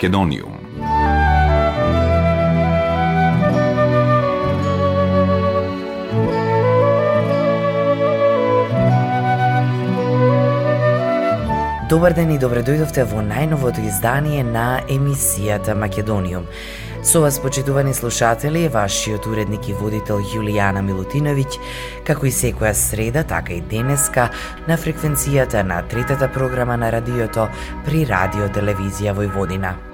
Македониум. Добар ден и добре дојдовте во најновото издание на емисијата Македониум. Со вас, почитувани слушатели, е вашиот уредник и водител Јулијана Милутиновиќ, како и секоја среда, така и денеска, на фреквенцијата на третата програма на радиото при Радио Телевизија Војводина.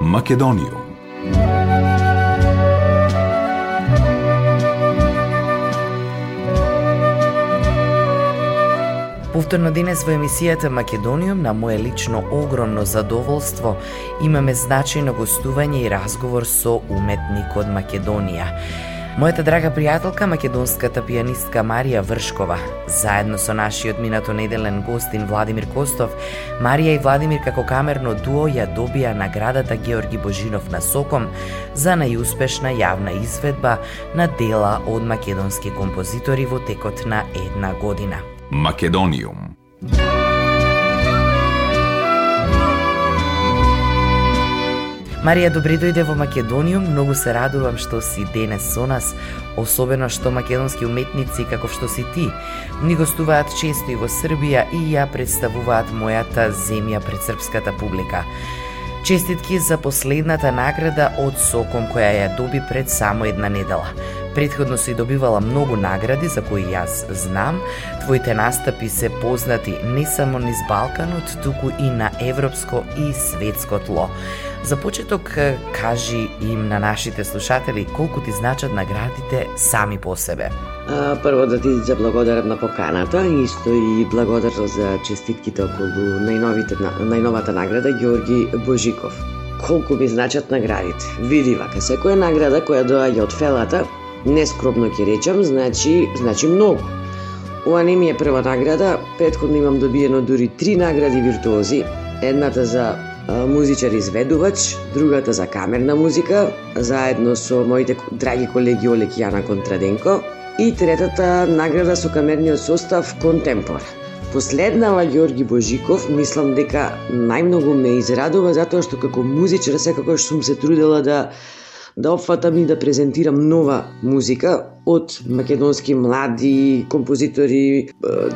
Македонијум Повторно денес во емисијата Македониум на мое лично огромно задоволство имаме значајно гостување и разговор со уметник од Македонија. Мојата драга пријателка, македонската пијанистка Марија Вршкова, заедно со нашиот минато неделен гостин Владимир Костов, Марија и Владимир како камерно дуо ја добија наградата Георги Божинов на Соком за најуспешна јавна изведба на дела од македонски композитори во текот на една година. Македониум. Марија, добре дојде во Македонија, Многу се радувам што си денес со нас, особено што македонски уметници како што си ти ни гостуваат често и во Србија и ја представуваат мојата земја пред српската публика. Честитки за последната награда од Соком која ја доби пред само една недела. Предходно си добивала многу награди за кои јас знам. Твоите настапи се познати не само низ Балканот, туку и на европско и светско тло. За почеток, кажи им на нашите слушатели колку ти значат наградите сами по себе. А, прво да ти заблагодарам на поканата, исто и благодарам за честитките околу најновите, најновата награда Георги Божиков. Колку ми значат наградите? Види вака, секоја награда која доаѓа од фелата, нескромно ќе речам, значи, значи многу. Ова не ми е прва награда, предходно имам добиено дури три награди виртуози, едната за музичар изведувач, другата за камерна музика, заедно со моите драги колеги Олег и Јана Контраденко, и третата награда со камерниот состав Контемпор. Последнава Ѓорги Божиков, мислам дека најмногу ме израдува затоа што како музичар секогаш сум се трудела да да опфатам и да презентирам нова музика од македонски млади композитори,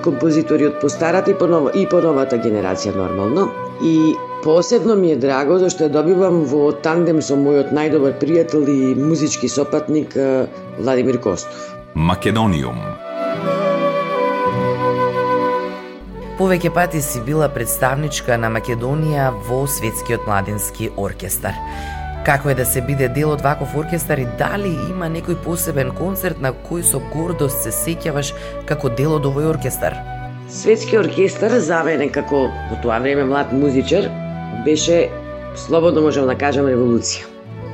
композитори од постарата и по, нова, и по новата генерација нормално. И Посебно ми е драго зашто ја добивам во тандем со мојот најдобар пријател и музички сопатник Владимир Костов. Македониум. Повеќе пати си била представничка на Македонија во Светскиот младински оркестар. Како е да се биде дел од ваков оркестар и дали има некој посебен концерт на кој со гордост се сеќаваш како дел од овој оркестар? Светски оркестар за мене како во тоа време млад музичар беше, слободно можам да кажам, револуција.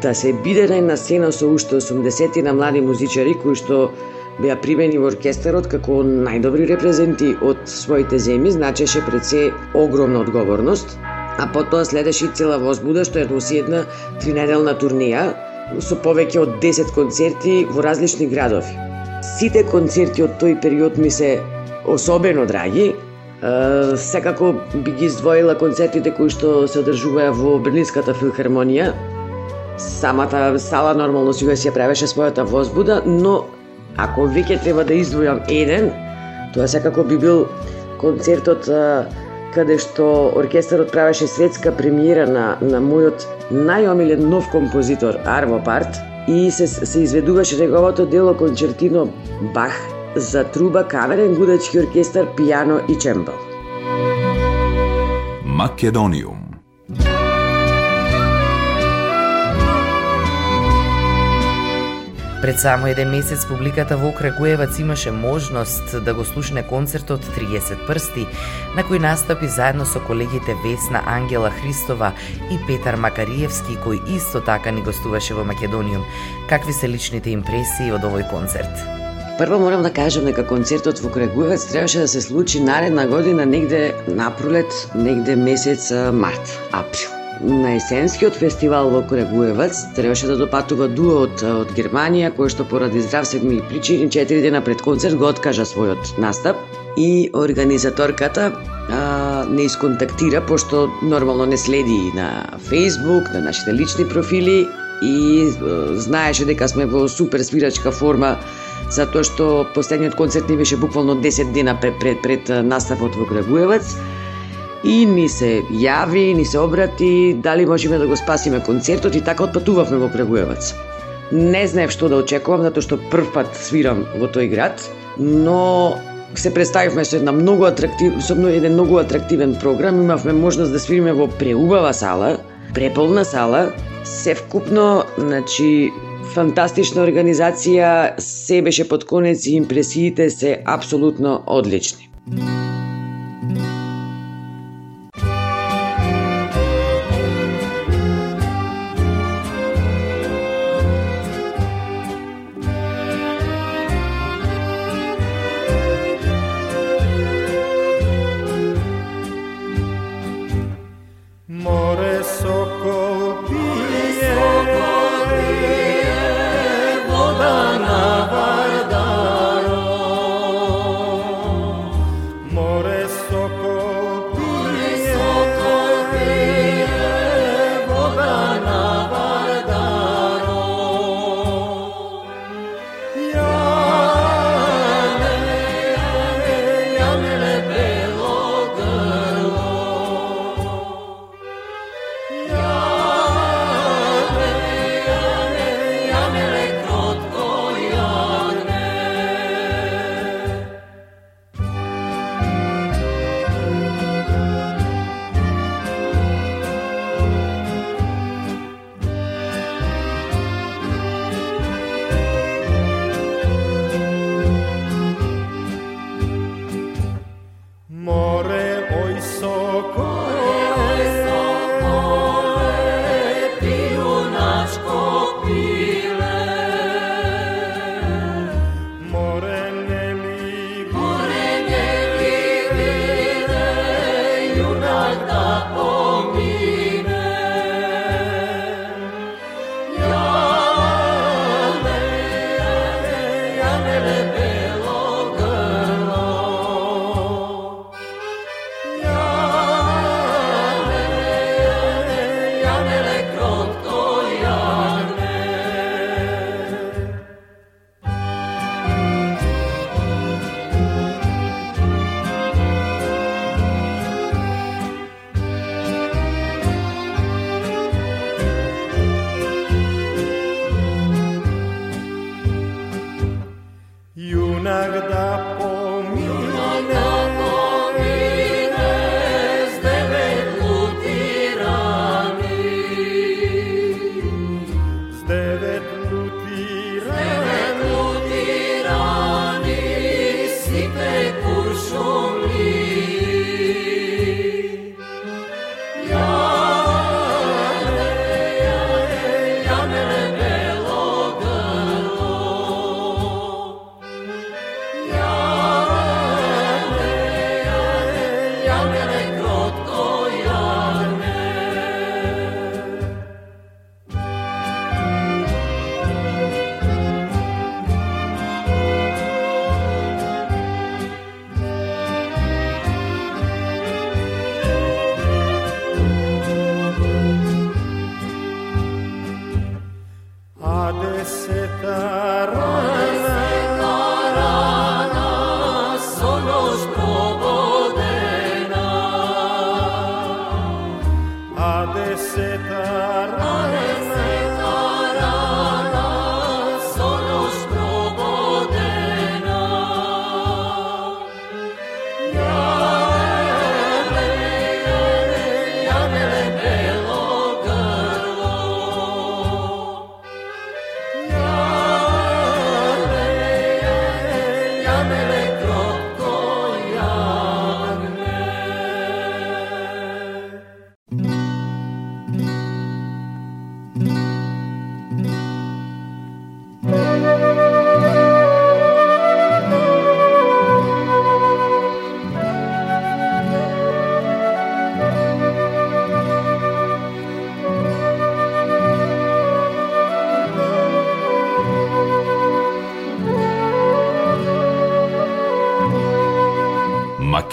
Да се биде на една сцена со уште 80 на млади музичари кои што беа примени во оркестарот како најдобри репрезенти од своите земји, значеше пред се огромна одговорност, а потоа следеше и цела возбуда што ја носи една тринеделна турнеја со повеќе од 10 концерти во различни градови. Сите концерти од тој период ми се особено драги, секако би ги издвоила концертите кои што се одржуваа во Берлинската филхармонија. Самата сала нормално си ја правеше својата возбуда, но ако веќе треба да издвојам еден, тоа секако би бил концертот каде што оркестарот правеше светска премиера на, на мојот најомилен нов композитор Арво Парт и се, се изведуваше неговото дело концертино Бах за труба, каверен гудачки оркестар, пијано и чембал. Македониум Пред само еден месец публиката во Крагуевац имаше можност да го слушне концертот 30 прсти, на кој настапи заедно со колегите Весна Ангела Христова и Петар Макариевски, кој исто така ни гостуваше во Македониум. Какви се личните импресии од овој концерт? Прво морам да кажам дека концертот во Крагуевец требаше да се случи наредна година негде напролет, негде месец март, април. На есенскиот фестивал во Крагуевац требаше да допатува дуо од, од Германија, кој што поради здравствени причини 4 дена пред концерт го откажа својот настап. И организаторката а, не исконтактира, пошто нормално не следи на Facebook, на нашите лични профили и а, знаеше дека сме во супер свирачка форма затоа што последниот концерт ни беше буквално 10 дена пред, пред, пред наставот во Крагуевац и ни се јави, ни се обрати, дали можеме да го спасиме концертот и така отпатувавме во Крагуевац. Не знаев што да очекувам, затоа што прв пат свирам во тој град, но се представивме со една многу атрактив, со еден многу атрактивен програм, имавме можност да свириме во преубава сала, преполна сала, се вкупно, значи фантастична организација, се беше под конец и импресиите се апсолутно одлични.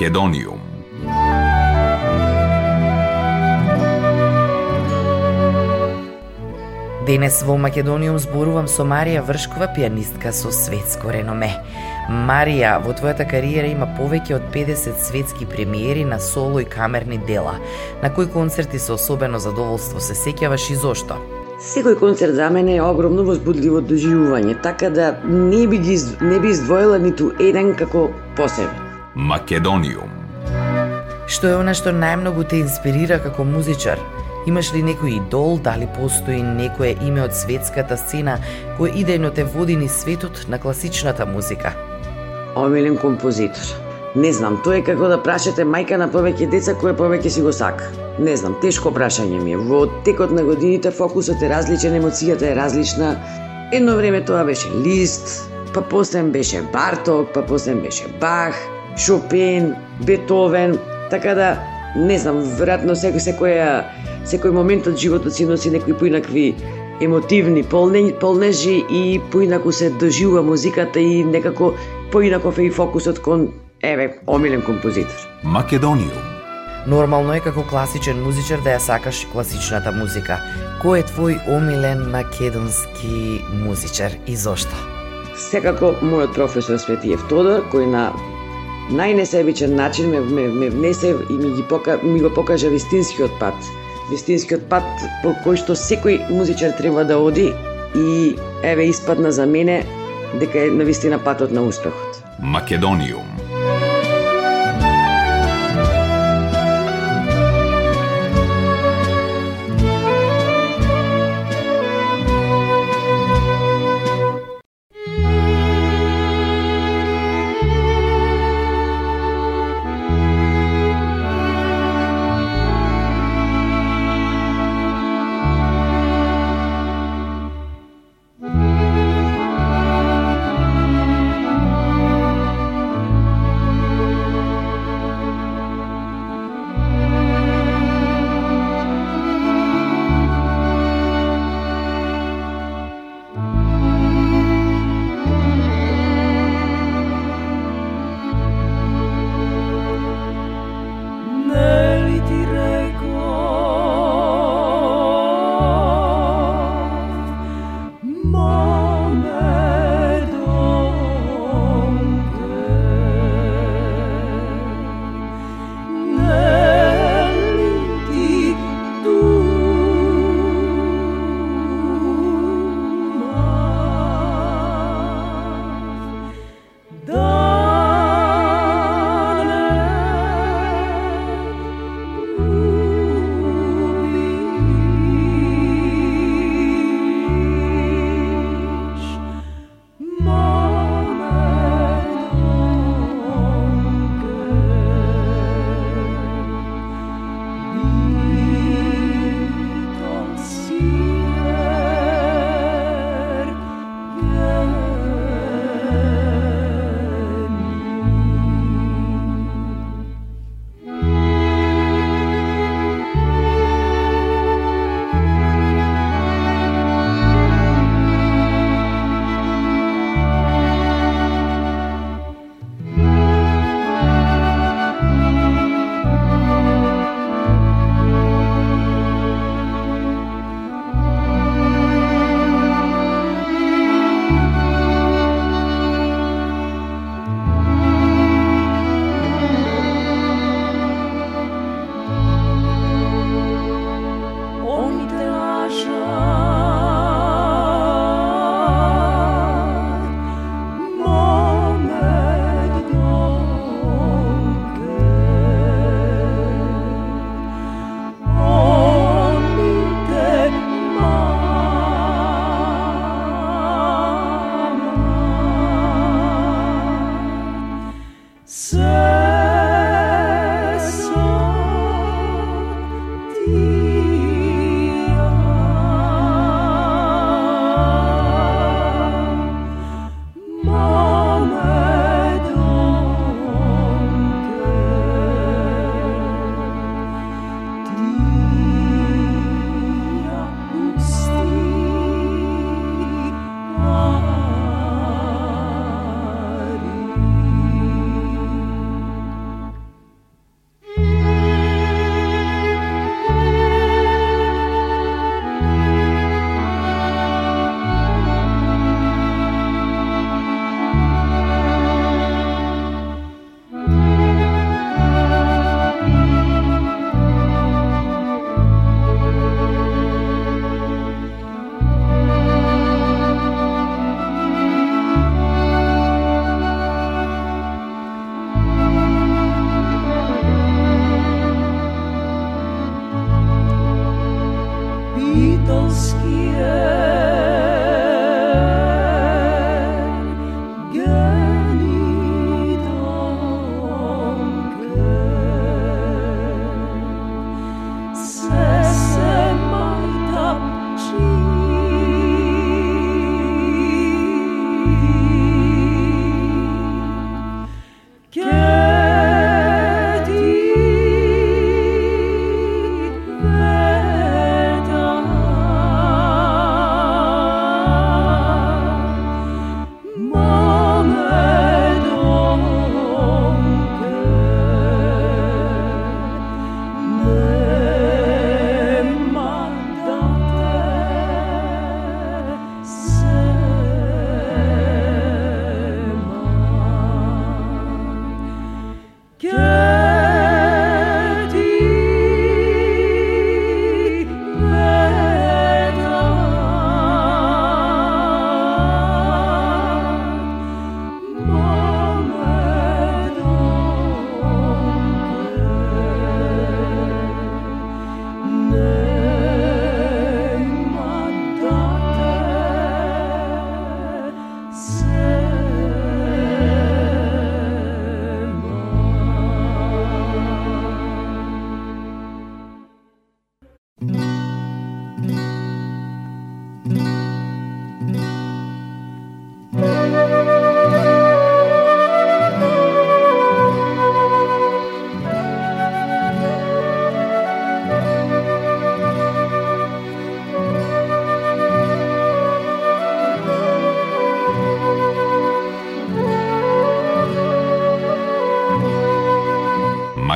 Македониум. Денес во Македониум зборувам со Марија Вршкова, пианистка со светско реноме. Марија, во твојата кариера има повеќе од 50 светски премиери на соло и камерни дела. На кои концерти со особено задоволство се сеќаваш и зошто? Секој концерт за мене е огромно возбудливо доживување, така да не би ги не би издвоила ниту еден како посебен. Македониум. Што е она што најмногу те инспирира како музичар? Имаш ли некој идол, дали постои некое име од светската сцена кој идејно те води ни светот на класичната музика? Омилен композитор. Не знам, тоа е како да прашате мајка на повеќе деца кој повеќе си го сака. Не знам, тешко прашање ми е. Во текот на годините фокусот е различен, емоцијата е различна. Едно време тоа беше Лист, па после беше Барток, па после беше Бах, Шопен, Бетовен, така да не знам, веројатно секој секоја секој момент од животот си носи некои поинакви емотивни полнежи и поинаку се доживува музиката и некако поинаков е и фокусот кон еве омилен композитор. Македониум. Нормално е како класичен музичар да ја сакаш класичната музика. Кој е твој омилен македонски музичар и зошто? Секако мојот професор Свети Евтодор, кој на најнесебичен начин ме, ме, ме внесе и ми, ги пока, ми го покажа вистинскиот пат вистинскиот пат по кој што секој музичар треба да оди и еве испадна за мене дека е на вистина патот на успехот. Македониум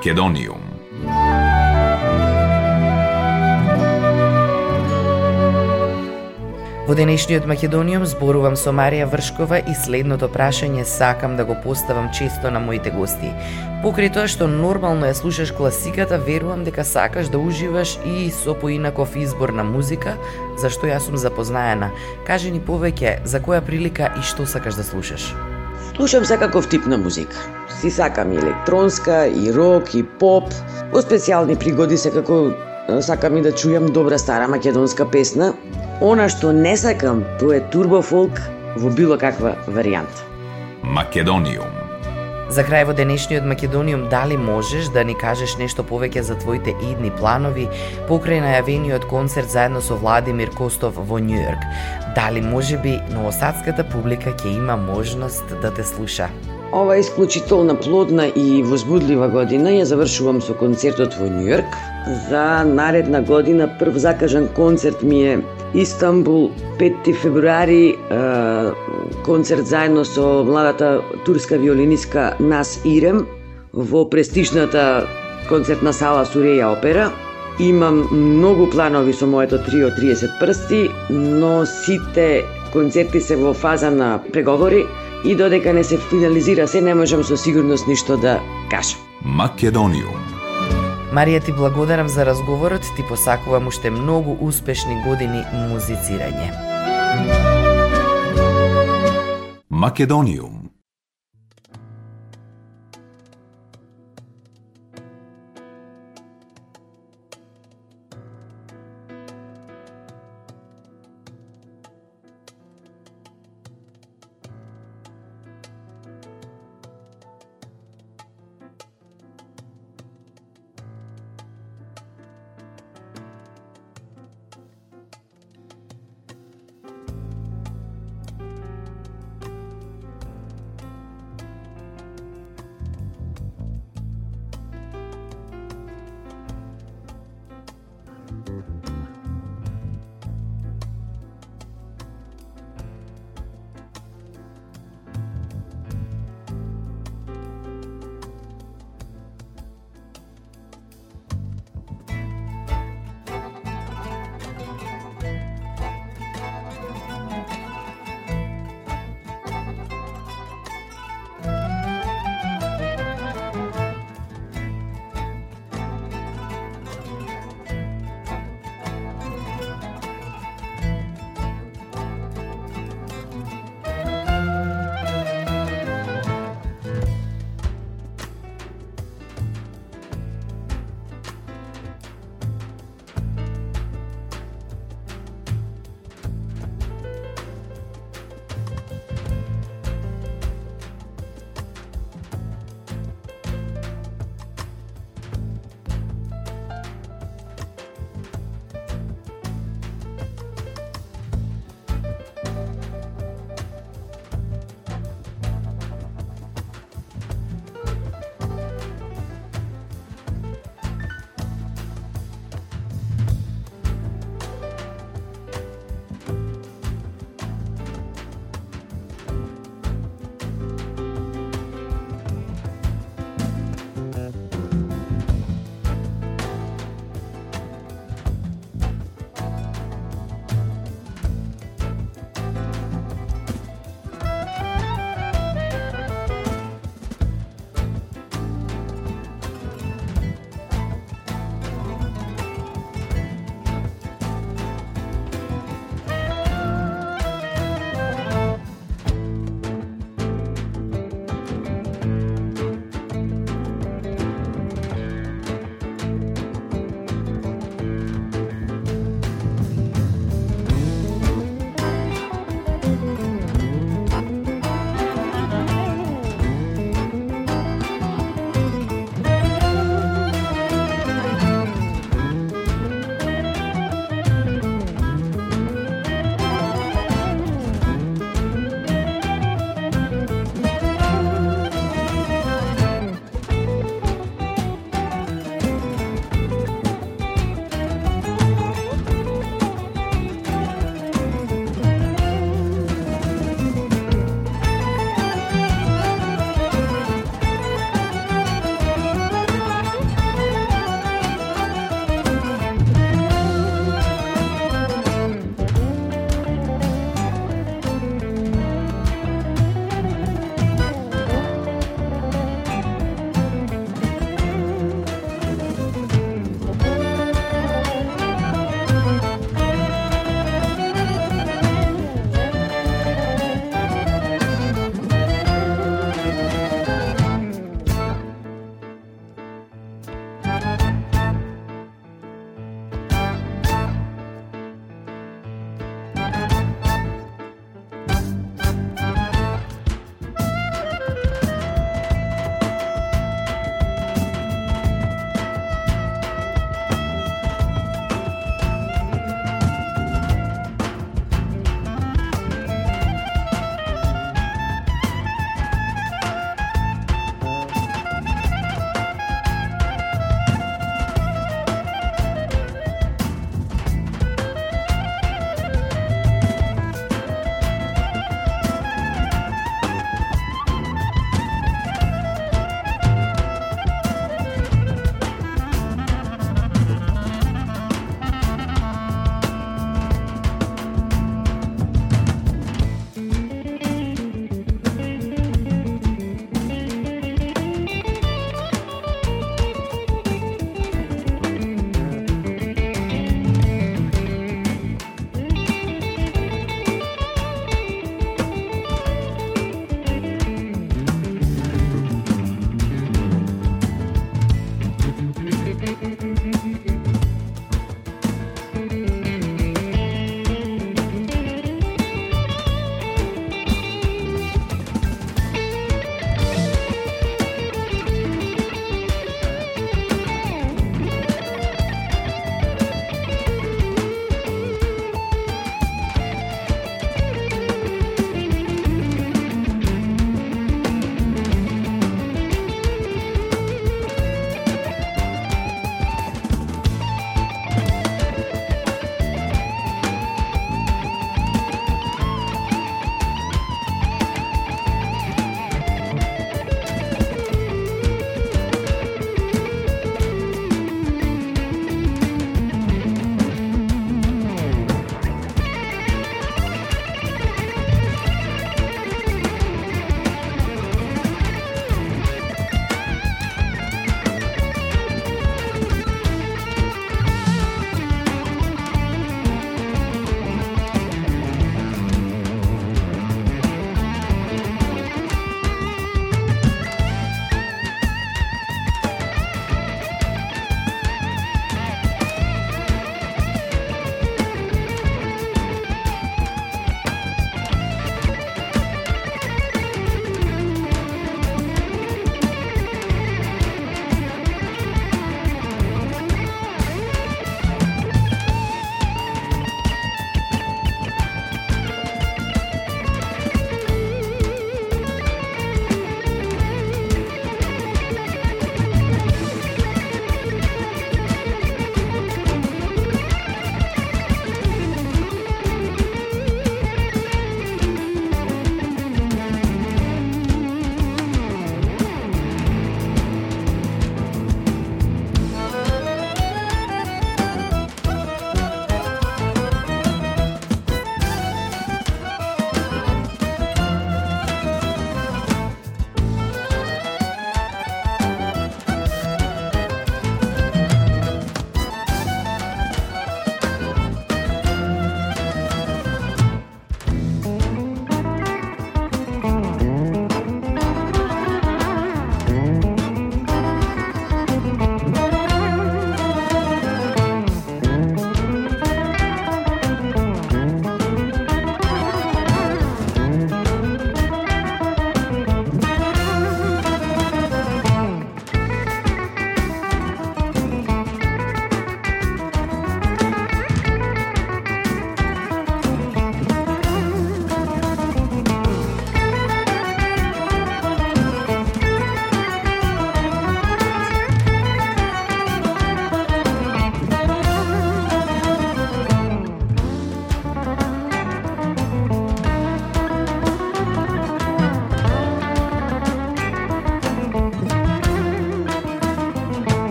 Македониум. Во денешниот Македониум зборувам со Марија Вршкова и следното прашање сакам да го поставам често на моите гости. Покрај тоа што нормално ја слушаш класиката, верувам дека сакаш да уживаш и со поинаков избор на музика, за што јас сум запознаена. Кажи ни повеќе за која прилика и што сакаш да слушаш. Слушам секаков тип на музика си сакам и електронска, и рок, и поп. Во специјални пригоди секако сакам и да чујам добра стара македонска песна. Она што не сакам, тоа е турбо фолк во било каква варијанта. Македониум. За крај во денешниот Македониум, дали можеш да ни кажеш нешто повеќе за твоите идни планови покрај најавениот концерт заедно со Владимир Костов во Њујорк? Дали можеби новосадската публика ќе има можност да те слуша? Ова е исклучително плодна и возбудлива година ја завршувам со концертот во Њујорк. За наредна година прв закажан концерт ми е Истанбул 5 февруари концерт заедно со младата турска виолинистка Нас Ирем во престижната концертна сала Суреја Опера. Имам многу планови со моето трио 30 прсти, но сите концерти се во фаза на преговори и додека не се финализира се, не можам со сигурност ништо да кажам. Македониум. Марија ти благодарам за разговорот, ти посакувам уште многу успешни години музицирање. Македониум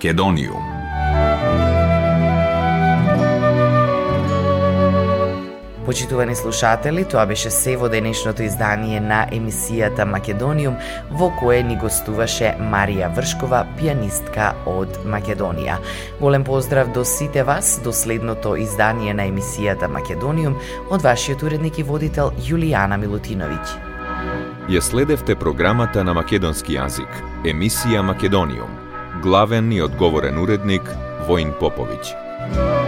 Македониум. Почитувани слушатели, тоа беше се во денешното издание на емисијата Македониум, во кое ни гостуваше Марија Вршкова, пианистка од Македонија. Голем поздрав до сите вас, до следното издание на емисијата Македониум, од вашиот уредник и водител Јулијана Милутиновиќ. Ја следевте програмата на македонски јазик, емисија Македониум. Главен и одговорен уредник Воин Поповиќ.